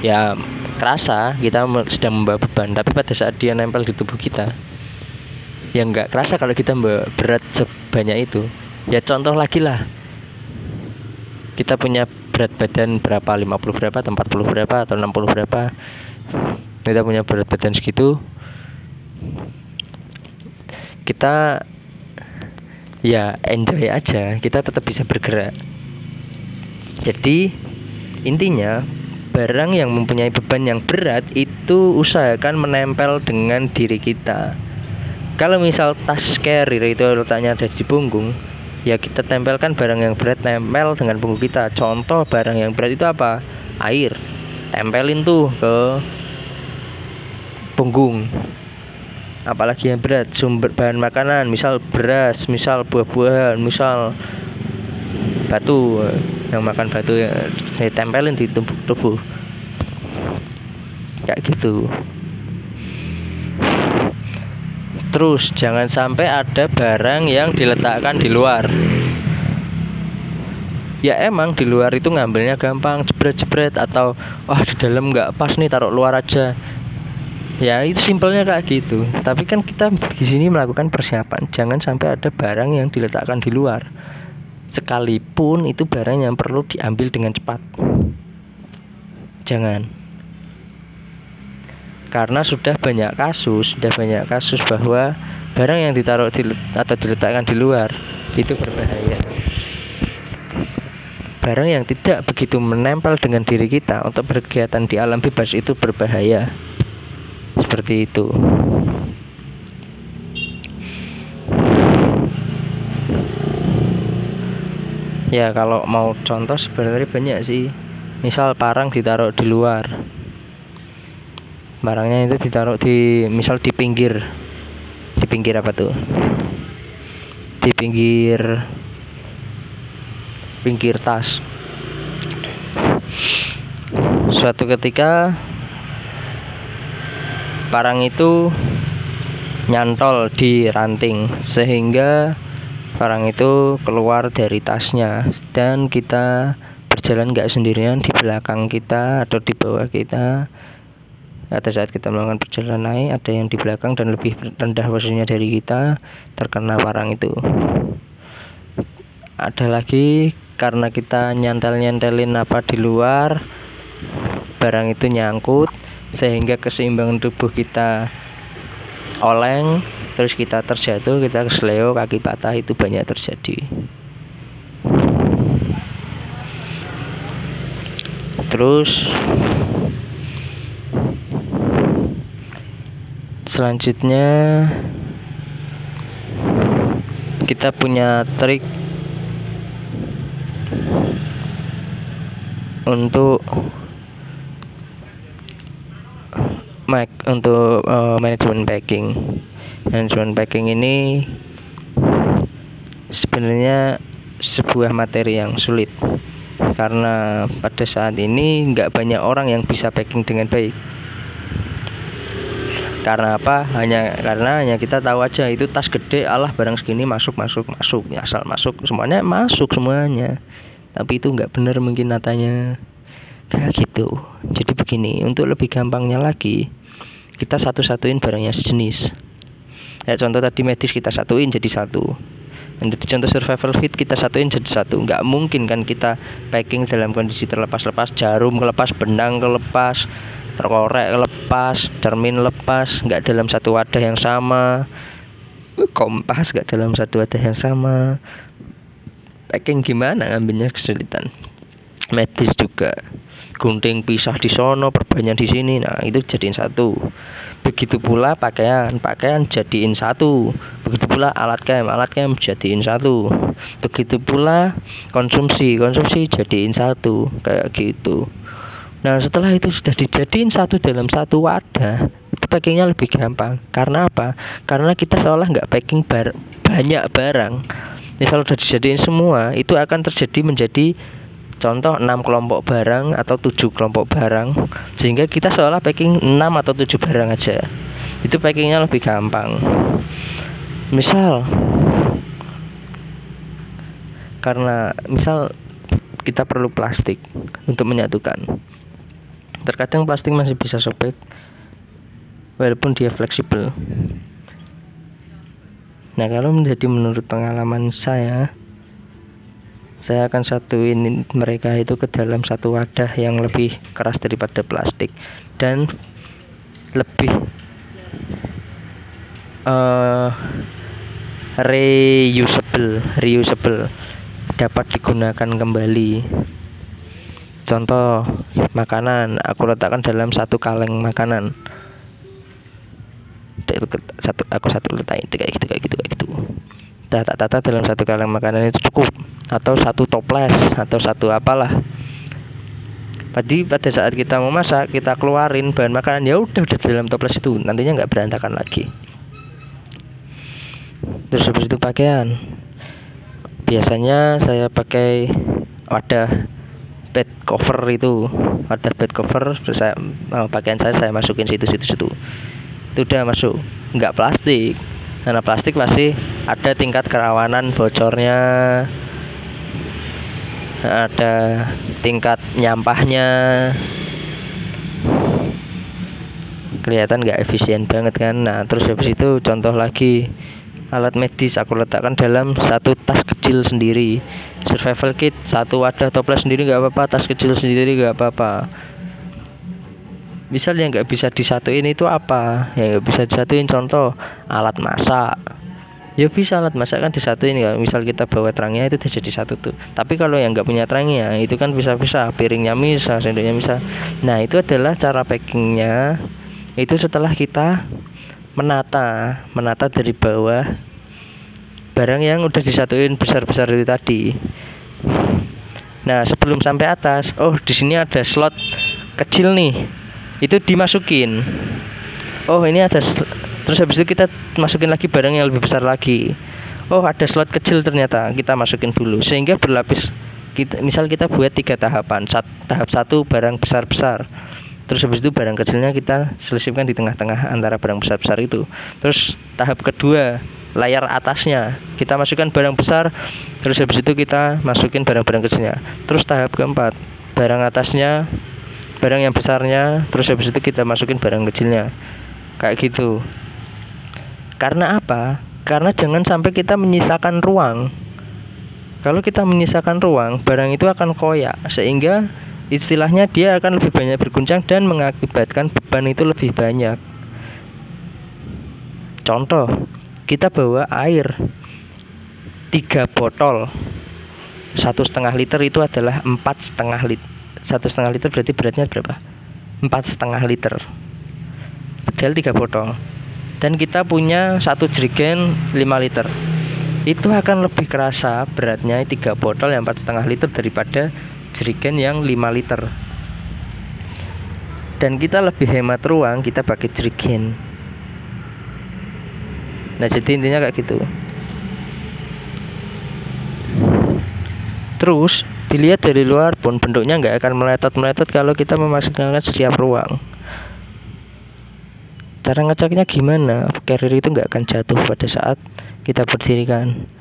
Ya kerasa kita sedang membawa beban, tapi pada saat dia nempel di tubuh kita, yang nggak kerasa kalau kita berat sebanyak itu. Ya contoh lagi lah. Kita punya berat badan berapa? 50 berapa atau 40 berapa atau 60 berapa? Kita punya berat badan segitu. Kita ya enjoy aja. Kita tetap bisa bergerak. Jadi intinya barang yang mempunyai beban yang berat itu usahakan menempel dengan diri kita kalau misal tas carrier itu letaknya ada di punggung ya kita tempelkan barang yang berat tempel dengan punggung kita. Contoh barang yang berat itu apa? Air. Tempelin tuh ke punggung. Apalagi yang berat sumber bahan makanan misal beras misal buah-buahan misal batu. Yang makan batu ya ditempelin di tubuh, tubuh kayak gitu terus jangan sampai ada barang yang diletakkan di luar. Ya emang di luar itu ngambilnya gampang jebret-jebret atau wah di dalam nggak pas nih taruh luar aja. Ya itu simpelnya kayak gitu. Tapi kan kita di sini melakukan persiapan. Jangan sampai ada barang yang diletakkan di luar. Sekalipun itu barang yang perlu diambil dengan cepat. Jangan karena sudah banyak kasus sudah banyak kasus bahwa barang yang ditaruh di, atau diletakkan di luar itu berbahaya. Barang yang tidak begitu menempel dengan diri kita untuk berkegiatan di alam bebas itu berbahaya. Seperti itu. Ya kalau mau contoh sebenarnya banyak sih. Misal parang ditaruh di luar barangnya itu ditaruh di misal di pinggir. Di pinggir apa tuh? Di pinggir pinggir tas. Suatu ketika parang itu nyantol di ranting sehingga parang itu keluar dari tasnya. Dan kita berjalan gak sendirian di belakang kita atau di bawah kita pada saat kita melakukan perjalanan naik ada yang di belakang dan lebih rendah posisinya dari kita terkena parang itu. Ada lagi karena kita nyantel-nyantelin apa di luar barang itu nyangkut sehingga keseimbangan tubuh kita oleng terus kita terjatuh kita kesleo kaki patah itu banyak terjadi. Terus selanjutnya kita punya trik untuk Mac untuk uh, manajemen packing. Manajemen packing ini sebenarnya sebuah materi yang sulit karena pada saat ini nggak banyak orang yang bisa packing dengan baik karena apa? Hanya karena hanya kita tahu aja itu tas gede Allah barang segini masuk masuk masuk asal masuk semuanya masuk semuanya. Tapi itu nggak benar mungkin natanya. Kayak gitu. Jadi begini untuk lebih gampangnya lagi kita satu-satuin barangnya sejenis. Ya contoh tadi medis kita satuin jadi satu. Jadi contoh survival fit kita satuin jadi satu. Nggak mungkin kan kita packing dalam kondisi terlepas-lepas jarum kelepas benang kelepas korek lepas cermin lepas nggak dalam satu wadah yang sama. Kompas nggak dalam satu wadah yang sama. Packing gimana ngambilnya kesulitan? Medis juga. Gunting pisah di sono perbanyak di sini. Nah itu jadiin satu. Begitu pula pakaian. Pakaian jadiin satu. Begitu pula alat kem. Alat kem jadiin satu. Begitu pula konsumsi. Konsumsi jadiin satu. Kayak gitu nah setelah itu sudah dijadiin satu dalam satu wadah itu packingnya lebih gampang. Karena apa? Karena kita seolah nggak packing bar banyak barang. Misal sudah dijadiin semua itu akan terjadi menjadi contoh 6 kelompok barang atau 7 kelompok barang sehingga kita seolah packing 6 atau 7 barang aja. Itu packingnya lebih gampang. Misal karena misal kita perlu plastik untuk menyatukan terkadang plastik masih bisa sobek walaupun dia fleksibel. Nah kalau menjadi menurut pengalaman saya Saya akan satuin mereka itu ke dalam satu wadah yang lebih keras daripada plastik Dan lebih uh, reusable reusable dapat digunakan kembali contoh makanan. Aku letakkan dalam satu kaleng makanan. Satu aku satu letak itu kayak gitu kayak gitu kayak gitu. Tata tata dalam satu kaleng makanan itu cukup. Atau satu toples atau satu apalah. Jadi pada saat kita mau masak kita keluarin bahan makanan. Ya udah udah dalam toples itu. Nantinya nggak berantakan lagi. Terus habis itu pakaian. Biasanya saya pakai wadah bed cover itu. Ada bed cover saya oh, pakaian saya saya masukin situ situ situ itu udah masuk. Nggak plastik. Karena plastik masih ada tingkat kerawanan bocornya. Ada tingkat nyampahnya. Kelihatan nggak efisien banget kan? Nah terus habis itu contoh lagi. Alat medis aku letakkan dalam satu tas kecil sendiri survival kit satu wadah toples sendiri nggak apa-apa tas kecil sendiri nggak apa-apa. Misal yang nggak bisa disatuin itu apa? Yang nggak bisa disatuin contoh alat masak. Ya bisa alat masak kan disatuin ya misal kita bawa terangnya itu jadi satu tuh. Tapi kalau yang nggak punya terangnya itu kan bisa-bisa piringnya bisa sendoknya bisa nah itu adalah cara packingnya. Itu setelah kita menata menata dari bawah barang yang udah disatuin besar-besar itu tadi. Nah sebelum sampai atas oh di sini ada slot kecil nih. Itu dimasukin. Oh ini ada terus habis itu kita masukin lagi barang yang lebih besar lagi. Oh ada slot kecil ternyata kita masukin dulu. Sehingga berlapis kita misal kita buat tiga tahapan Sat, tahap satu barang besar besar terus habis itu barang kecilnya kita selesaikan di tengah-tengah antara barang besar-besar itu. Terus tahap kedua layar atasnya. Kita masukkan barang besar terus habis itu kita masukin barang-barang kecilnya. Terus tahap keempat barang atasnya barang yang besarnya terus habis itu kita masukin barang kecilnya. Kayak gitu. Karena apa? Karena jangan sampai kita menyisakan ruang. Kalau kita menyisakan ruang barang itu akan koyak sehingga istilahnya dia akan lebih banyak berguncang dan mengakibatkan beban itu lebih banyak. Contoh kita bawa air tiga botol. Satu setengah liter itu adalah empat setengah liter satu setengah liter berarti beratnya berapa? Empat setengah liter. Padahal tiga botol. Dan kita punya satu jerigen 5 liter. Itu akan lebih kerasa beratnya tiga botol yang empat setengah liter daripada jerigen yang 5 liter. Dan kita lebih hemat ruang kita pakai jerigen. Nah jadi intinya kayak gitu. Terus dilihat dari luar pun bentuknya nggak akan meletot-meletot kalau kita memasukkan setiap ruang. Cara ngeceknya gimana? Carrier itu nggak akan jatuh pada saat kita berdirikan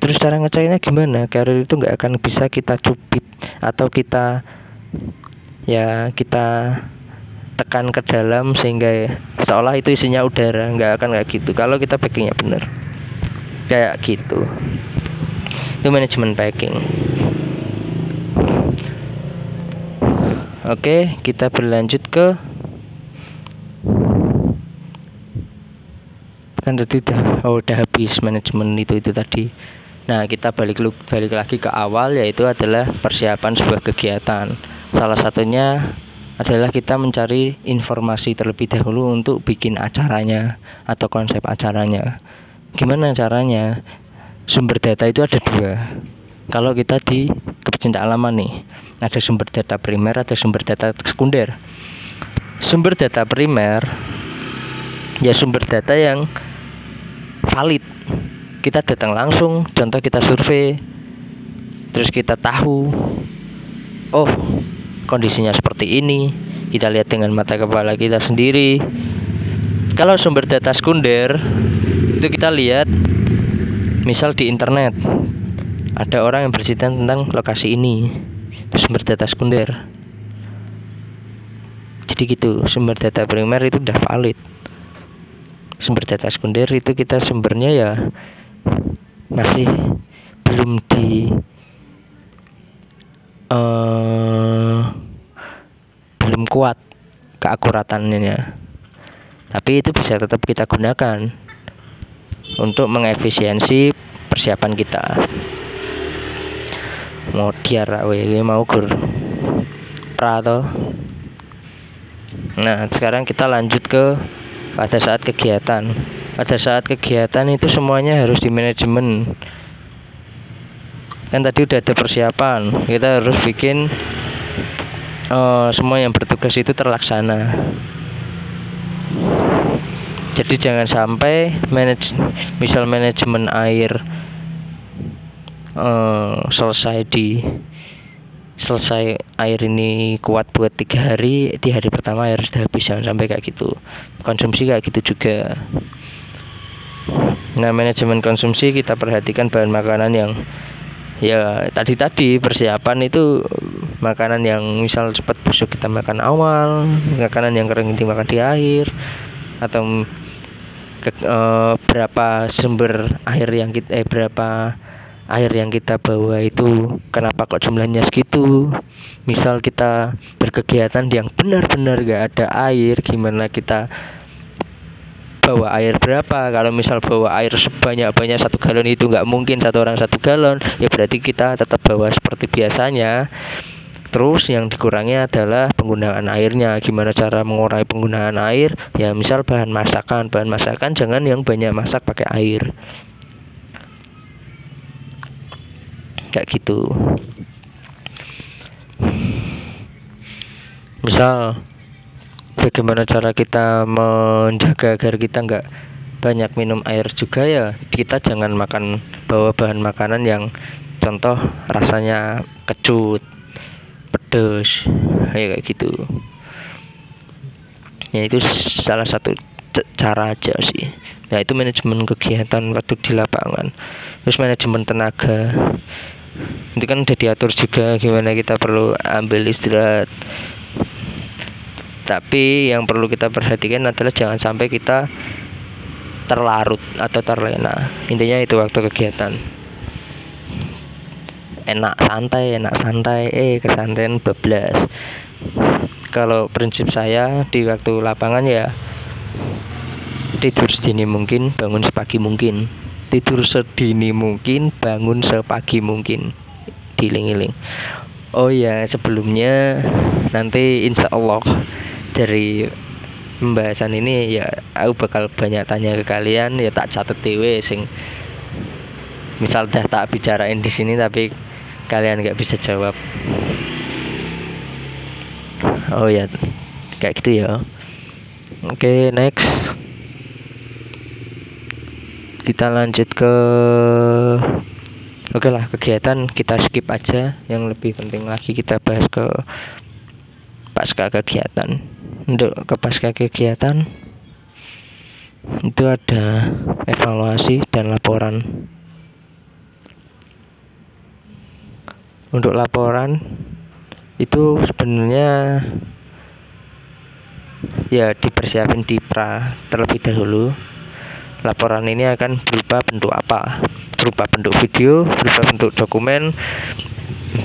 terus cara ngeceknya gimana? Carrier itu nggak akan bisa kita cubit atau kita ya kita tekan ke dalam sehingga seolah itu isinya udara. Nggak akan kayak gitu. Kalau kita packingnya bener. Kayak gitu. Itu manajemen packing. Oke kita berlanjut ke kan tadi udah oh udah habis manajemen itu itu tadi Nah, kita balik balik lagi ke awal yaitu adalah persiapan sebuah kegiatan. Salah satunya adalah kita mencari informasi terlebih dahulu untuk bikin acaranya atau konsep acaranya. Gimana caranya? Sumber data itu ada dua. Kalau kita di kepecinta alaman nih, ada sumber data primer, ada sumber data sekunder. Sumber data primer ya sumber data yang valid kita datang langsung contoh kita survei terus kita tahu oh kondisinya seperti ini. Kita lihat dengan mata kepala kita sendiri. Kalau sumber data sekunder itu kita lihat misal di internet ada orang yang bercerita tentang lokasi ini sumber data sekunder. Jadi gitu sumber data primer itu udah valid. Sumber data sekunder itu kita sumbernya ya masih belum di uh, belum kuat keakuratannya. Tapi itu bisa tetap kita gunakan untuk mengefisiensi persiapan kita. Mau diar mau gur. Prato nah sekarang kita lanjut ke pada saat kegiatan pada saat kegiatan itu semuanya harus di manajemen. Kan tadi udah ada persiapan kita harus bikin uh, semua yang bertugas itu terlaksana. Jadi jangan sampai manage misal manajemen air uh, selesai di selesai air ini kuat buat tiga hari di hari pertama air sudah habis jangan sampai kayak gitu. Konsumsi kayak gitu juga nah manajemen konsumsi kita perhatikan bahan makanan yang ya tadi tadi persiapan itu makanan yang misal cepat busuk kita makan awal makanan yang kering dimakan di air atau ke, e, berapa sumber air yang kita eh berapa air yang kita bawa itu kenapa kok jumlahnya segitu? Misal kita berkegiatan yang benar-benar gak ada air gimana kita bawa air berapa kalau misal bawa air sebanyak-banyak satu galon itu nggak mungkin satu orang satu galon ya berarti kita tetap bawa seperti biasanya Terus yang dikurangi adalah penggunaan airnya. Gimana cara mengurangi penggunaan air? Ya misal bahan masakan, bahan masakan jangan yang banyak masak pakai air. kayak gitu misal bagaimana cara kita menjaga agar kita nggak banyak minum air juga ya kita jangan makan bawa bahan makanan yang contoh rasanya kecut pedes ya kayak gitu. Ya itu salah satu cara aja sih. Ya itu manajemen kegiatan waktu di lapangan. Terus manajemen tenaga. Itu kan udah diatur juga gimana kita perlu ambil istirahat tapi yang perlu kita perhatikan adalah jangan sampai kita terlarut atau terlena. Intinya itu waktu kegiatan. Enak santai enak santai. Eh kesantaian bablas. Kalau prinsip saya di waktu lapangan ya tidur sedini mungkin bangun sepagi mungkin. Tidur sedini mungkin bangun sepagi mungkin. Diling-iling. Oh ya sebelumnya nanti insya Allah dari pembahasan ini ya aku bakal banyak tanya ke kalian ya tak catat dewe sing misal dah tak bicarain di sini tapi kalian nggak bisa jawab. Oh ya kayak gitu ya. Oke okay, next. Kita lanjut ke Oke lah kegiatan kita skip aja. Yang lebih penting lagi kita bahas ke pasca kegiatan untuk ke pasca kegiatan itu ada evaluasi dan laporan untuk laporan itu sebenarnya ya dipersiapin di pra terlebih dahulu Laporan ini akan berupa bentuk apa? Berupa bentuk video, berupa bentuk dokumen,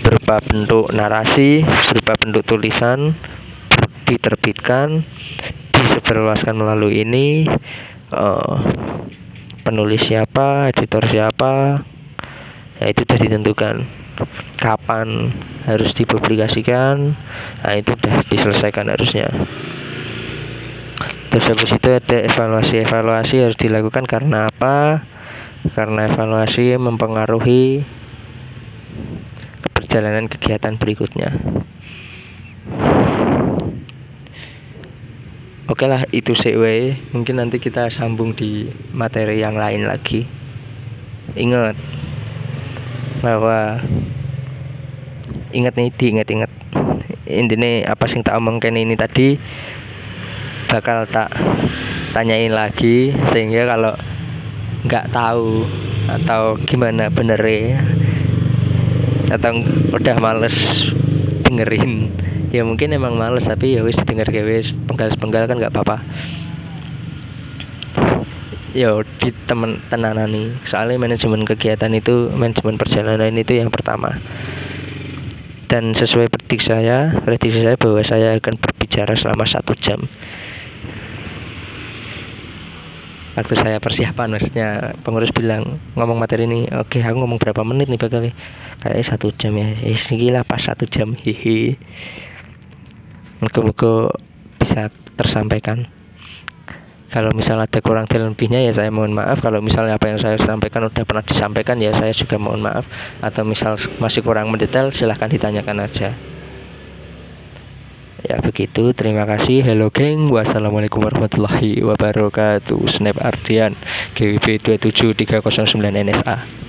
berupa bentuk narasi, berupa bentuk tulisan, diterbitkan, disebarluaskan melalui ini. Uh, penulis siapa, editor siapa, ya itu sudah ditentukan kapan harus dipublikasikan nah itu sudah diselesaikan harusnya terus habis itu ada evaluasi evaluasi harus dilakukan karena apa karena evaluasi mempengaruhi perjalanan kegiatan berikutnya oke lah itu CW mungkin nanti kita sambung di materi yang lain lagi. Ingat bahwa ingat nih diingat ingat. Intinya apa sih tak omongkan ini tadi bakal tak tanyain lagi sehingga kalau nggak tahu atau gimana bener atau udah males dengerin ya mungkin emang males tapi ya wis denger ya wis penggal penggal kan nggak apa-apa. Yo di temen tenanan nih soalnya manajemen kegiatan itu manajemen perjalanan itu yang pertama. Dan sesuai prediksi saya prediksi saya bahwa saya akan berbicara selama satu jam. Waktu saya persiapan maksudnya pengurus bilang ngomong materi ini oke aku ngomong berapa menit nih bakal kayak satu jam ya. Eh gila pas satu jam. Hihi moga-moga bisa tersampaikan kalau misalnya ada kurang dan lebihnya ya saya mohon maaf kalau misalnya apa yang saya sampaikan udah pernah disampaikan ya saya juga mohon maaf atau misal masih kurang mendetail silahkan ditanyakan aja Ya begitu, terima kasih. Hello geng, wassalamualaikum warahmatullahi wabarakatuh. Snap Ardian, GWB 27309 NSA.